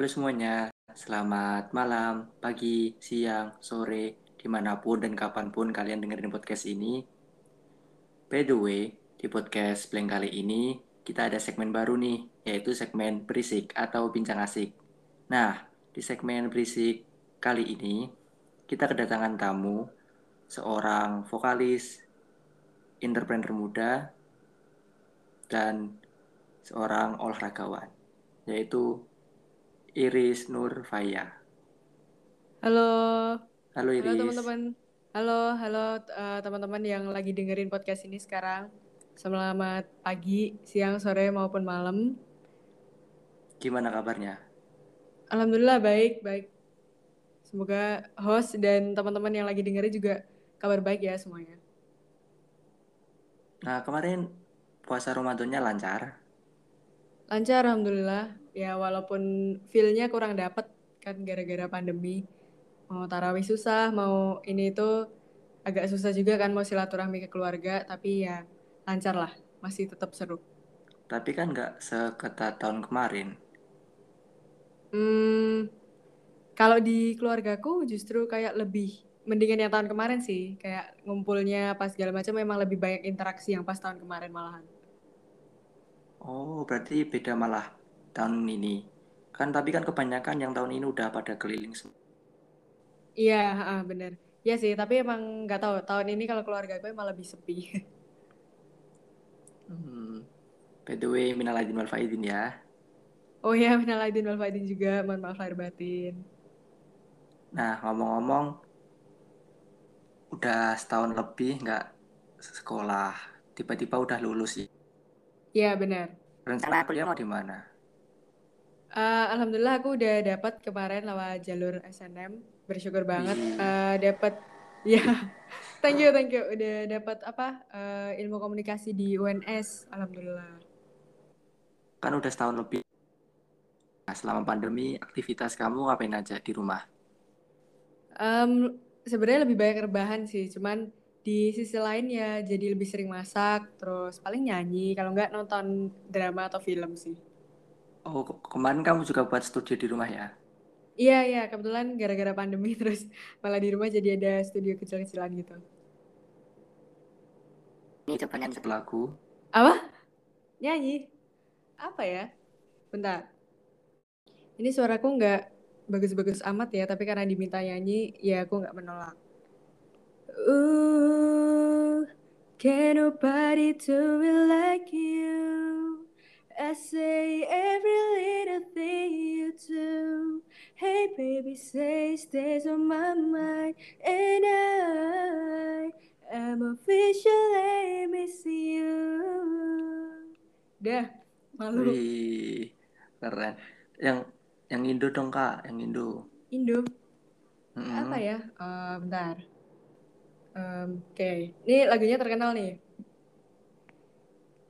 Halo semuanya, selamat malam, pagi, siang, sore, di mana pun dan kapan pun kalian dengerin podcast ini. By the way, di podcast Blank kali ini kita ada segmen baru nih, yaitu segmen berisik atau bincang asik. Nah, di segmen berisik kali ini kita kedatangan tamu, seorang vokalis, entrepreneur muda, dan seorang olahragawan, yaitu Iris Nur Faya. Halo, Halo halo Iris. teman-teman. Halo, halo eh, teman-teman yang lagi dengerin podcast ini sekarang. Selamat pagi, siang, sore maupun malam. Gimana kabarnya? Alhamdulillah baik, baik. Semoga host dan teman-teman yang lagi dengerin juga kabar baik ya semuanya. Nah, kemarin puasa Ramadannya lancar. Lancar alhamdulillah. Ya walaupun feel-nya kurang dapet kan gara-gara pandemi. Mau tarawih susah, mau ini itu agak susah juga kan mau silaturahmi ke keluarga, tapi ya lancar lah, masih tetap seru. Tapi kan nggak seketat tahun kemarin. Hmm, kalau di keluargaku justru kayak lebih mendingan yang tahun kemarin sih. Kayak ngumpulnya pas segala macam memang lebih banyak interaksi yang pas tahun kemarin malahan. Oh, berarti beda malah tahun ini. Kan tapi kan kebanyakan yang tahun ini udah pada keliling. Iya, ah, bener. Iya sih, tapi emang nggak tahu tahun ini kalau keluarga gue emang lebih sepi. Hmm. By the way, minal aidin wal faizin ya. Oh iya, minal aidin wal faizin juga, mohon maaf lahir batin. Nah, ngomong-ngomong, udah setahun lebih nggak sekolah. Tiba-tiba udah lulus sih. Iya benar. Rencana kuliah mau di mana? Eh, Alhamdulillah aku udah dapat kemarin lewat jalur SNM, bersyukur banget Wih. Eh, dapat ya thank you thank you udah dapat apa eh, ilmu komunikasi di UNS, Alhamdulillah. Kan udah setahun lebih. Nah, selama pandemi, aktivitas kamu ngapain aja di rumah? Em, sebenarnya lebih banyak rebahan sih, cuman di sisi lain ya jadi lebih sering masak, terus paling nyanyi, kalau nggak nonton drama atau film sih. Oh, ke- kemarin kamu juga buat studio di rumah ya? Iya iya kebetulan gara-gara pandemi terus malah di rumah jadi ada studio kecil-kecilan gitu. Ini coba nyanyi satu lagu. Apa? Nyanyi? Apa ya? Bentar. Ini suaraku nggak bagus-bagus amat ya, tapi karena diminta nyanyi, ya aku nggak menolak. Ooh, can nobody do it like you? I say every little thing you do. Hey baby, say stays on my mind, and I am officially missing you. Dah, malu. Wih, keren. Yang yang Indo dong kak, yang Indo. Indo. Mm-mm. Apa ya? Eh, bentar. Em, Oke, ini lagunya terkenal nih.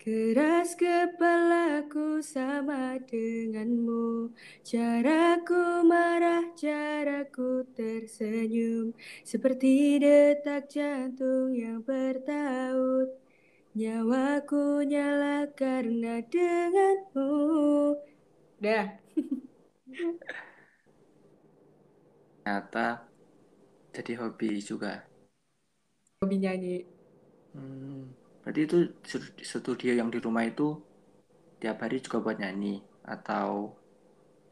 Keras kepalaku sama denganmu. Caraku marah, caraku tersenyum. Seperti detak jantung yang bertaut. Nyawaku nyala karena denganmu. Dah, Ternyata jadi hobi juga. Hobi nyanyi. Hmm, berarti itu stud- studio yang di rumah itu tiap hari juga buat nyanyi atau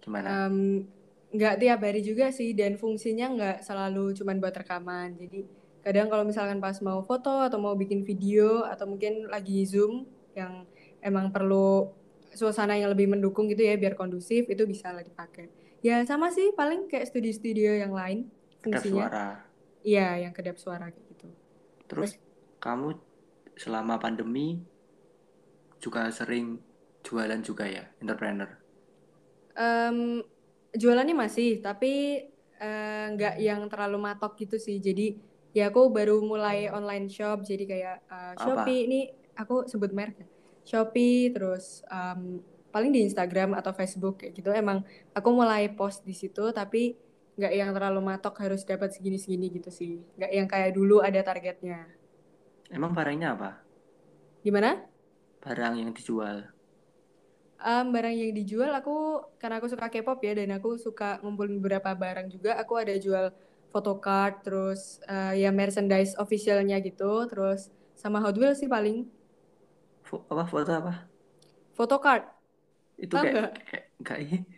gimana? Em, nggak tiap hari juga sih dan fungsinya nggak selalu cuman buat rekaman. Jadi kadang kalau misalkan pas mau foto atau mau bikin video atau mungkin lagi zoom yang emang perlu suasana yang lebih mendukung gitu ya biar kondusif itu bisa lah dipakai. Ya sama sih paling kayak studio-studio yang lain Kedap fungsinya. suara. iya yang kedap suara. gitu Terus kamu selama pandemi juga sering jualan juga ya, entrepreneur. Em, jualannya masih, tapi eh, nggak yang terlalu matok gitu sih. Jadi ya aku baru mulai online shop, jadi kayak Apa? Shopee ini aku sebut merek ya. Shopee, terus em, paling di Instagram atau Facebook kayak gitu. Emang aku mulai post di situ, tapi nggak yang terlalu matok harus dapat segini-segini gitu sih. Nggak yang kayak dulu ada targetnya. Emang barangnya apa? Gimana? Barang yang dijual. Um, barang yang dijual aku karena aku suka K-pop ya dan aku suka ngumpulin beberapa barang juga. Aku ada jual photocard terus uh, ya merchandise officialnya gitu, terus sama Hot Wheels sih paling. Fo apa foto apa? Photocard. Itu kayak kayak.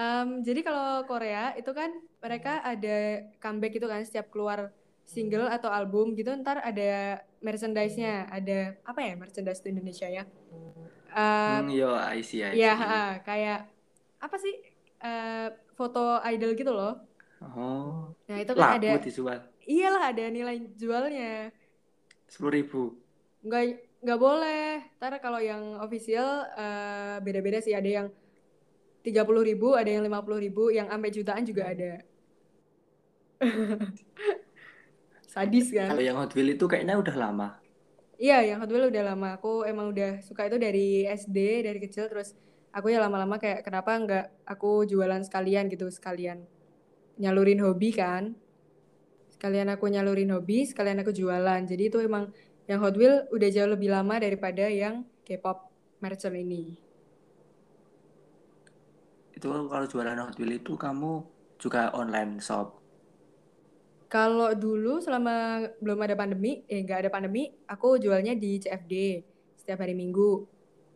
Um, jadi kalau Korea itu kan mereka ada comeback itu kan setiap keluar single atau album gitu ntar ada merchandise-nya, ada apa ya merchandise di Indonesia ya? Uh, Hmm, yo, I see, I ya see. ha, kayak apa sih uh, foto idol gitu loh. Oh, Nah itu kan laku ada, dijual iyalah ada nilai jualnya. sepuluh ribu. Nggak nggak boleh. Ntar kalau yang official uh, beda-beda sih. Ada yang 30 ribu, ada yang 50 ribu, yang sampai jutaan juga ada. Sadis kan? Kalau yang Hot Wheels itu kayaknya udah lama. Iya, yang Hot Wheels udah lama. Aku emang udah suka itu dari SD, dari kecil. Terus aku ya lama-lama kayak kenapa nggak aku jualan sekalian gitu, sekalian nyalurin hobi kan. Sekalian aku nyalurin hobi, sekalian aku jualan. Jadi itu emang yang Hot Wheels udah jauh lebih lama daripada yang K-pop merchant ini. Itu kalau jualan Hot Wheels itu kamu juga online shop. Kalau dulu selama belum ada pandemi, eh nggak ada pandemi, aku jualnya di CFD setiap hari Minggu.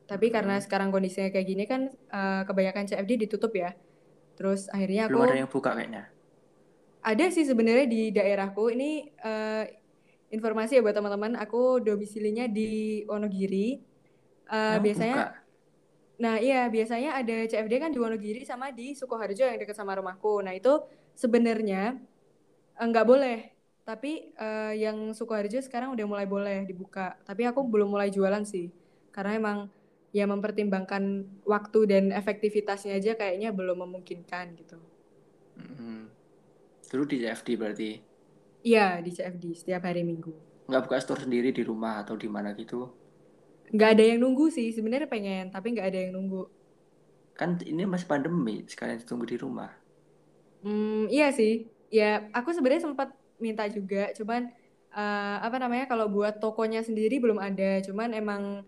Tapi karena Hmm. sekarang kondisinya kayak gini kan uh, kebanyakan CFD ditutup ya. Terus akhirnya Belum ada aku yang buka kayaknya. ada sih sebenarnya di daerahku. Ini uh, informasi ya buat teman-teman. Aku domisilinya di Wonogiri. Uh, biasanya buka. Nah, iya, biasanya ada CFD kan di Wonogiri sama di Sukoharjo yang dekat sama rumahku. Nah, itu sebenarnya eh, nggak boleh. Tapi eh, yang Sukoharjo sekarang udah mulai boleh dibuka. Tapi aku belum mulai jualan sih. Karena emang ya mempertimbangkan waktu dan efektivitasnya aja kayaknya belum memungkinkan gitu. Hmm. Dulu di CFD berarti. Iya, di CFD setiap hari Minggu. Nggak buka store sendiri di rumah atau di mana gitu. Nggak ada yang nunggu sih. Sebenarnya pengen, tapi nggak ada yang nunggu. Kan ini masih pandemi, sekalian tunggu di rumah. Hmm, iya sih. Ya, aku sebenarnya sempat minta juga, cuman uh, apa namanya kalau buat tokonya sendiri belum ada. Cuman emang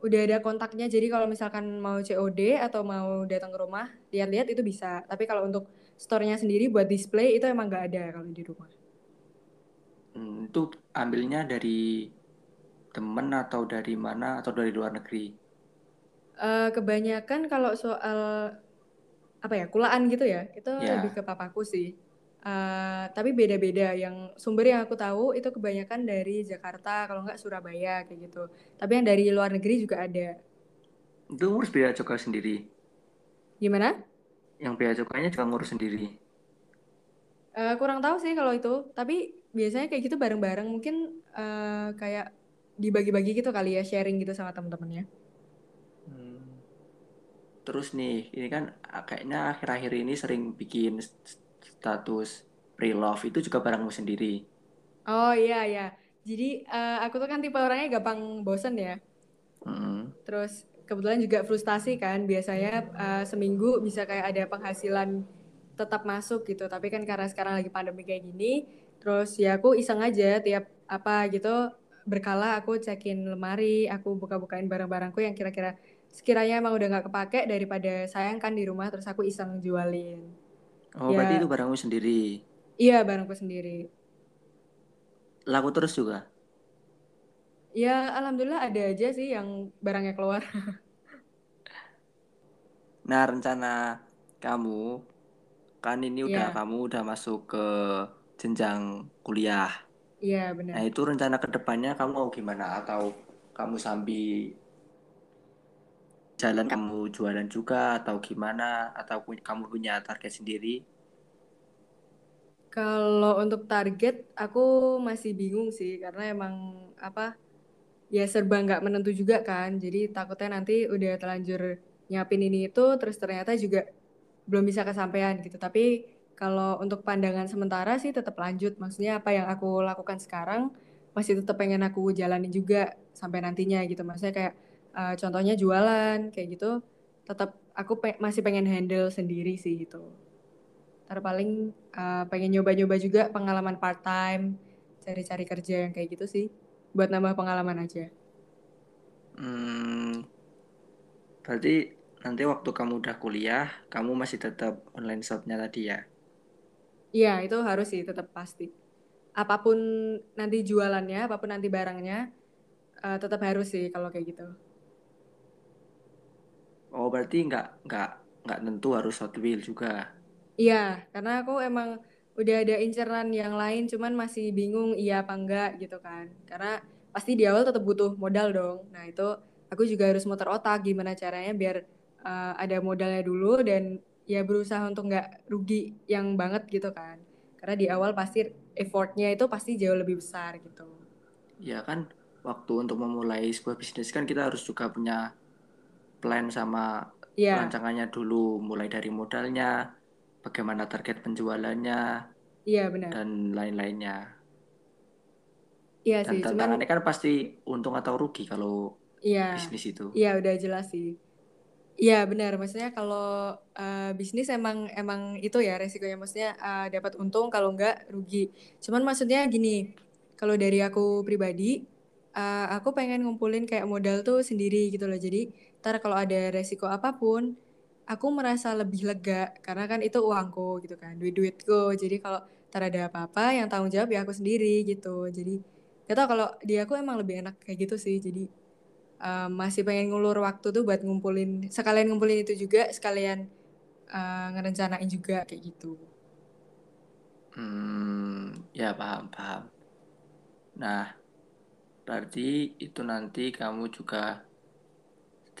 udah ada kontaknya. Jadi kalau misalkan mau COD atau mau datang ke rumah, lihat-lihat itu bisa. Tapi kalau untuk store-nya sendiri buat display itu emang nggak ada kalau di rumah. Hmm, itu ambilnya dari temen atau dari mana atau dari luar negeri? Uh, kebanyakan kalau soal apa ya kulaan gitu ya, itu Ya. lebih ke papaku sih. Uh, tapi beda-beda. Yang sumber yang aku tahu itu kebanyakan dari Jakarta, kalau nggak Surabaya kayak gitu. Tapi yang dari luar negeri juga ada. Itu ngurus bea cukai sendiri. Gimana? Yang bea cukainya juga ngurus sendiri. Uh, kurang tahu sih kalau itu. Tapi biasanya kayak gitu bareng-bareng. Mungkin uh, kayak dibagi-bagi gitu kali ya, sharing gitu sama teman-temannya. Hmm. Terus nih, ini kan kayaknya akhir-akhir ini sering bikin status pre-love itu juga barangmu sendiri. Oh iya ya. Jadi uh, aku tuh kan tipe orangnya gampang bosen ya. Hmm. Terus kebetulan juga frustasi kan. Biasanya uh, seminggu bisa kayak ada penghasilan tetap masuk gitu. Tapi kan karena sekarang lagi pandemi kayak gini, terus ya aku iseng aja tiap apa gitu berkala aku cekin lemari, aku buka-bukain barang-barangku yang kira-kira sekiranya emang udah nggak kepake daripada sayang kan di rumah terus aku iseng jualin. Oh, Ya. berarti itu barangmu sendiri. Iya barangku sendiri. Laku terus juga. Ya alhamdulillah ada aja sih yang barangnya keluar. Nah, rencana kamu kan ini udah Iya. kamu udah masuk ke jenjang kuliah. Iya Nah, benar. itu rencana ke depannya kamu mau gimana? Atau kamu sambil jalan kamu jualan juga atau gimana? Atau kamu punya target sendiri? Kalau untuk target aku masih bingung sih karena emang apa ya serba nggak menentu juga kan. Jadi takutnya nanti udah terlanjur nyiapin ini itu terus ternyata juga belum bisa kesampaian gitu. Tapi kalau untuk pandangan sementara sih tetap lanjut. Maksudnya apa yang aku lakukan sekarang masih tetap pengen aku jalani juga sampai nantinya gitu. Maksudnya kayak uh, contohnya jualan kayak gitu tetap aku pe- masih pengen handle sendiri sih gitu. Ntar paling uh, pengen nyoba-nyoba juga pengalaman part time, cari-cari kerja yang kayak gitu sih, buat nambah pengalaman aja. Hmm, Berarti nanti waktu kamu udah kuliah, kamu masih tetap online shopnya tadi ya? Iya, itu harus sih tetap pasti. Apa pun nanti jualannya, apa pun nanti barangnya, uh, tetap harus sih kalau kayak gitu. Oh, berarti nggak nggak nggak tentu harus Hot Wheels juga. Iya, karena aku emang udah ada inceran yang lain, cuman masih bingung iya apa enggak gitu kan. Karena pasti di awal tetap butuh modal dong. Nah itu aku juga harus muter otak gimana caranya biar uh, ada modalnya dulu dan ya berusaha untuk nggak rugi yang banget gitu kan. Karena di awal pasti effortnya itu pasti jauh lebih besar gitu. Ya kan, waktu untuk memulai sebuah bisnis kan kita harus juga punya plan sama yeah. rancangannya dulu, mulai dari modalnya, bagaimana target penjualannya, iya benar, dan lain-lainnya. Iya dan sih, tantangannya cuman... kan pasti untung atau rugi kalau iya, bisnis itu. Iya udah jelas sih. Iya benar, maksudnya kalau uh, bisnis emang emang itu ya resikonya, maksudnya uh, dapat untung kalau enggak rugi. Cuman maksudnya gini, kalau dari aku pribadi, uh, aku pengen ngumpulin kayak modal tuh sendiri gitu loh. Jadi ntar kalau ada resiko apa pun, aku merasa lebih lega karena kan itu uangku gitu kan, duit duitku. Jadi kalau ntar ada apa-apa yang tanggung jawab ya aku sendiri gitu. Jadi tau kalau di aku emang lebih enak kayak gitu sih. Jadi uh, masih pengen ngulur waktu tuh buat ngumpulin sekalian ngumpulin itu juga sekalian uh, ngerencanain juga kayak gitu. Hmm, ya paham paham. Nah, berarti itu nanti kamu juga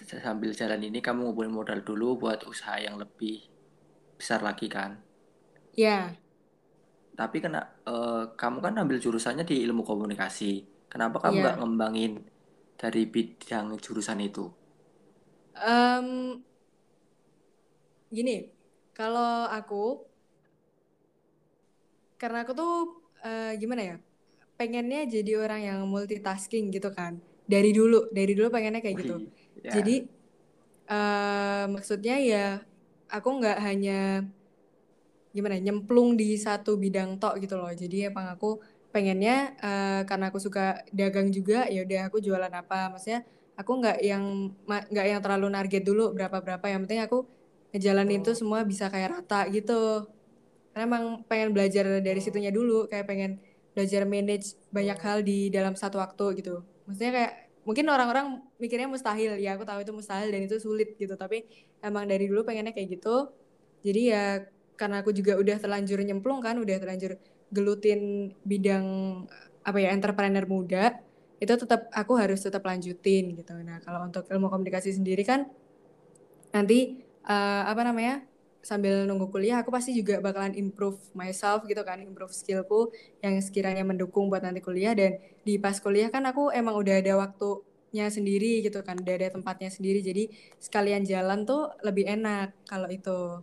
sambil jalan ini kamu ngumpulin modal dulu buat usaha yang lebih besar lagi kan? Ya. Tapi kena uh, kamu kan ambil jurusannya di ilmu komunikasi. Kenapa kamu nggak yeah. ngembangin dari bidang jurusan itu? Um, gini, kalau aku karena aku tuh uh, gimana ya, pengennya jadi orang yang multitasking gitu kan. Dari dulu, dari dulu pengennya kayak Wih, gitu. Yeah. Jadi uh, maksudnya ya aku nggak hanya gimana nyemplung di satu bidang tok gitu loh. Jadi emang aku pengennya uh, karena aku suka dagang juga ya udah aku jualan apa. Maksudnya aku nggak yang nggak yang terlalu target dulu berapa berapa yang penting aku ngejalanin oh. semua bisa kayak rata gitu. Karena emang pengen belajar dari situnya dulu kayak pengen belajar manage banyak hal di dalam satu waktu gitu. Maksudnya kayak mungkin orang-orang mikirnya mustahil ya aku tahu itu mustahil dan itu sulit gitu. Tapi emang dari dulu pengennya kayak gitu. Jadi ya karena aku juga udah terlanjur nyemplung kan udah terlanjur gelutin bidang apa ya entrepreneur muda itu tetap aku harus tetap lanjutin gitu. Nah kalau untuk ilmu komunikasi sendiri kan nanti uh, apa namanya sambil nunggu kuliah aku pasti juga bakalan improve myself gitu kan improve skillku yang sekiranya mendukung buat nanti kuliah. Dan di pas kuliah kan aku emang udah ada waktunya sendiri gitu kan udah ada tempatnya sendiri. Jadi sekalian jalan tuh lebih enak kalau itu.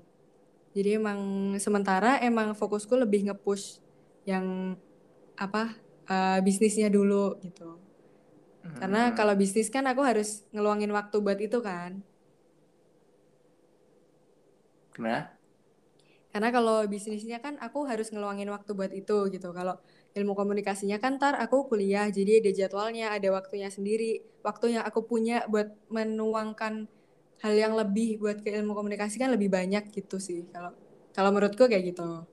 Jadi emang sementara emang fokusku lebih ngepush yang apa uh, bisnisnya dulu gitu. Hmm. Karena kalau bisnis kan aku harus ngeluangin waktu buat itu kan. Gimana? Karena kalau bisnisnya kan aku harus ngeluangin waktu buat itu gitu. Kalau ilmu komunikasinya kan ntar aku kuliah jadi ada jadwalnya, ada waktunya sendiri. Waktu yang aku punya buat menuangkan hal yang lebih buat ke ilmu komunikasi kan lebih banyak gitu sih. Kalau kalau menurutku kayak gitu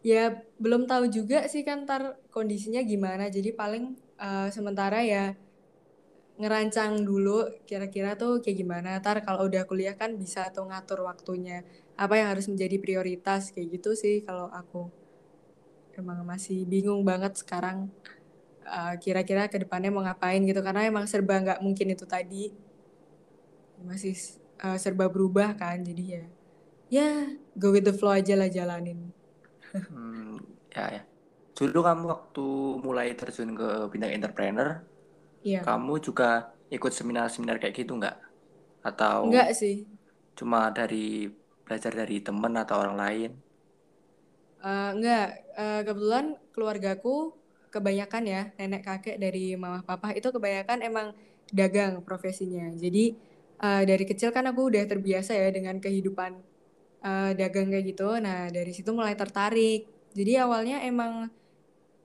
ya belum tahu juga sih kan ntar kondisinya gimana. Jadi paling uh, sementara ya ngerancang dulu kira-kira tuh kayak gimana. Ntar kalau udah kuliah kan bisa tuh ngatur waktunya. Apa yang harus menjadi prioritas kayak gitu sih kalau aku. Emang masih bingung banget sekarang uh, kira-kira ke depannya mau ngapain gitu. Karena emang serba nggak mungkin itu tadi. Masih uh, serba berubah kan. Jadi ya ya go with the flow aja lah jalanin hmm, ya ya. Dulu kamu waktu mulai terjun ke bidang entrepreneur, iya. kamu juga ikut seminar-seminar kayak gitu nggak? Atau enggak sih? Cuma dari belajar dari temen atau orang lain? Uh, enggak, uh, kebetulan keluargaku kebanyakan ya nenek kakek dari mama papa itu kebanyakan emang dagang profesinya. Jadi uh, dari kecil kan aku udah terbiasa ya dengan kehidupan uh, dagang kayak gitu. Nah, dari situ mulai tertarik. Jadi awalnya emang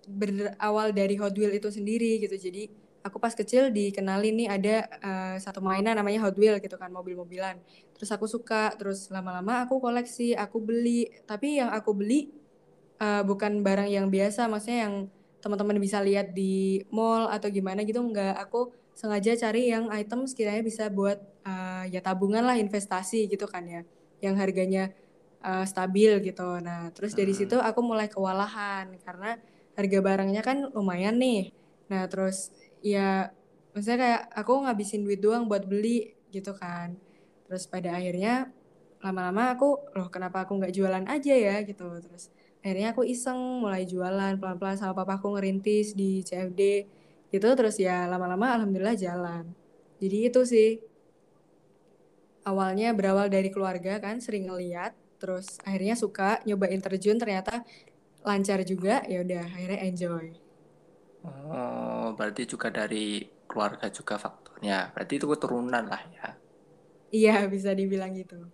berawal dari Hot Wheels itu sendiri gitu. Jadi aku pas kecil dikenalin nih ada uh, satu mainan namanya Hot Wheels gitu kan mobil-mobilan terus aku suka terus lama-lama aku koleksi aku beli tapi yang aku beli uh, bukan barang yang biasa maksudnya yang teman-teman bisa lihat di mall atau gimana gitu enggak aku sengaja cari yang item sekiranya bisa buat uh, ya tabungan lah investasi gitu kan ya yang harganya uh, stabil gitu. Nah terus dari hmm. situ aku mulai kewalahan karena harga barangnya kan lumayan nih. Nah terus ya maksudnya kayak aku ngabisin duit doang buat beli gitu kan. Terus pada akhirnya lama-lama aku loh kenapa aku nggak jualan aja ya? gitu. Terus akhirnya aku iseng mulai jualan pelan-pelan sama papaku ngerintis di CFD gitu. Terus ya lama-lama alhamdulillah jalan. Jadi itu sih awalnya berawal dari keluarga kan sering ngeliat terus akhirnya suka nyobain terjun ternyata lancar juga ya udah akhirnya enjoy. Oh berarti juga dari keluarga juga faktornya. Berarti itu keturunan lah ya. Iya bisa dibilang gitu.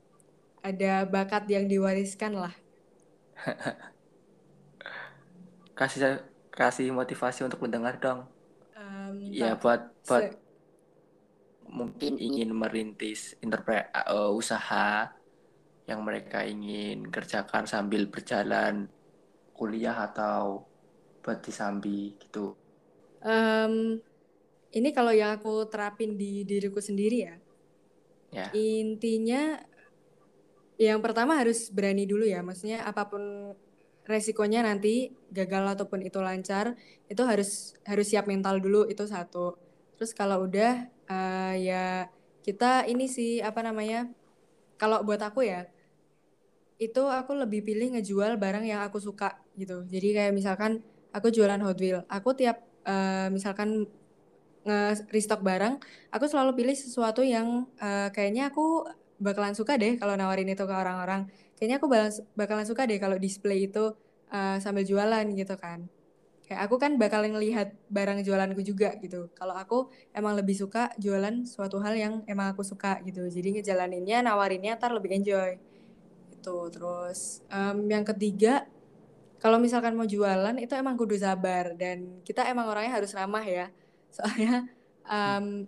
Ada bakat yang diwariskan lah. Kasih kasih motivasi untuk mendengar dong. Um, ya buat buat mungkin ingin merintis interpret uh, usaha yang mereka ingin kerjakan sambil berjalan kuliah atau buat disambi gitu. Um, ini kalau yang aku terapin di diriku sendiri ya. Ya. Intinya yang pertama harus berani dulu ya. Maksudnya apa pun resikonya nanti gagal ataupun itu lancar itu harus harus siap mental dulu itu satu terus kalau udah uh, ya kita ini sih apa namanya kalau buat aku ya itu aku lebih pilih ngejual barang yang aku suka gitu. Jadi kayak misalkan aku jualan Hot Wheels aku tiap uh, misalkan nge restock barang aku selalu pilih sesuatu yang uh, kayaknya aku bakalan suka deh kalau nawarin itu ke orang-orang. Kayaknya aku bakalan suka deh kalau display itu uh, sambil jualan gitu kan kayak aku kan bakalan ngelihat barang jualanku juga gitu. Kalau aku emang lebih suka jualan suatu hal yang emang aku suka gitu. Jadi ngejalaninnya nawarinnya ntar lebih enjoy. Itu terus um, yang ketiga kalau misalkan mau jualan itu emang kudu sabar. Dan kita emang orangnya harus ramah ya. Soalnya um,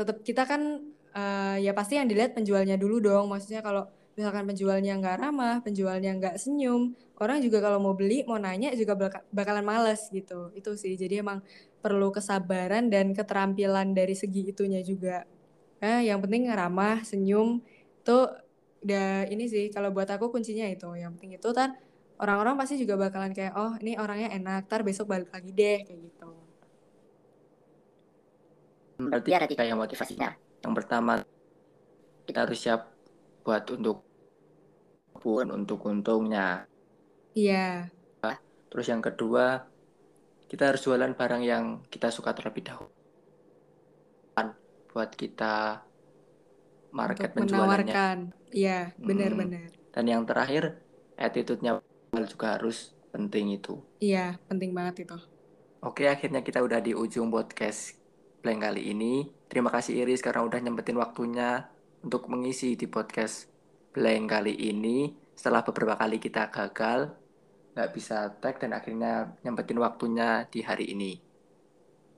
tetap kita kan uh, ya pasti yang dilihat penjualnya dulu dong. Maksudnya kalau misalkan penjualnya nggak ramah penjualnya nggak senyum orang juga kalau mau beli mau nanya juga bakalan males gitu. Itu sih jadi emang perlu kesabaran dan keterampilan dari segi itunya juga. Eh, yang penting ramah senyum itu udah ini sih kalau buat aku kuncinya itu. Yang penting itu kan orang-orang pasti juga bakalan kayak oh ini orangnya enak tar besok balik lagi deh kayak gitu. Berarti ada tiga yang motivasinya. Yang pertama kita harus siap buat untuk pun untuk untungnya. Iya. Terus yang kedua kita harus jualan barang yang kita suka terlebih dahulu. Buat kita market untuk penjualannya. iya benar-benar hmm. dan yang terakhir attitude-nya juga harus penting itu. Iya penting banget itu. Oke akhirnya kita udah di ujung podcast Blank kali ini. Terima kasih Iris karena udah nyempetin waktunya untuk mengisi di podcast Blank kali ini. Setelah beberapa kali kita gagal, nggak bisa tag dan akhirnya nyempetin waktunya di hari ini.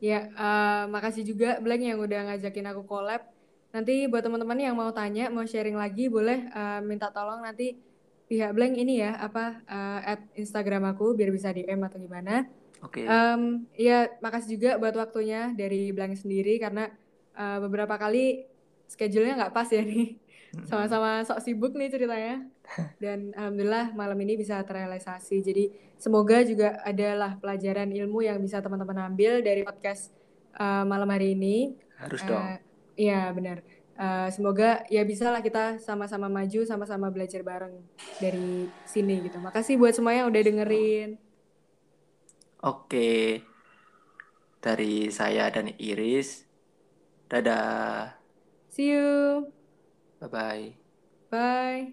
Ya, uh, makasih juga Blank yang udah ngajakin aku collab. Nanti buat teman-teman yang mau tanya, mau sharing lagi, boleh uh, minta tolong nanti pihak Blank ini ya, apa uh, at Instagram aku biar bisa DM atau gimana. Oke. Okay. Um, ya, makasih juga buat waktunya dari Blank sendiri karena uh, beberapa kali schedule-nya nggak pas ya nih. Sama-sama sok sibuk nih ceritanya. Dan alhamdulillah malam ini bisa terrealisasi. Jadi semoga juga adalah pelajaran ilmu yang bisa teman-teman ambil dari podcast uh, malam hari ini. Harus uh, dong. Iya, benar. Uh, semoga ya bisa lah kita sama-sama maju, sama-sama belajar bareng dari sini gitu. Makasih buat semuanya yang udah dengerin. Oke. Dari saya dan Iris. Dadah. See you. Bye-bye. Bye.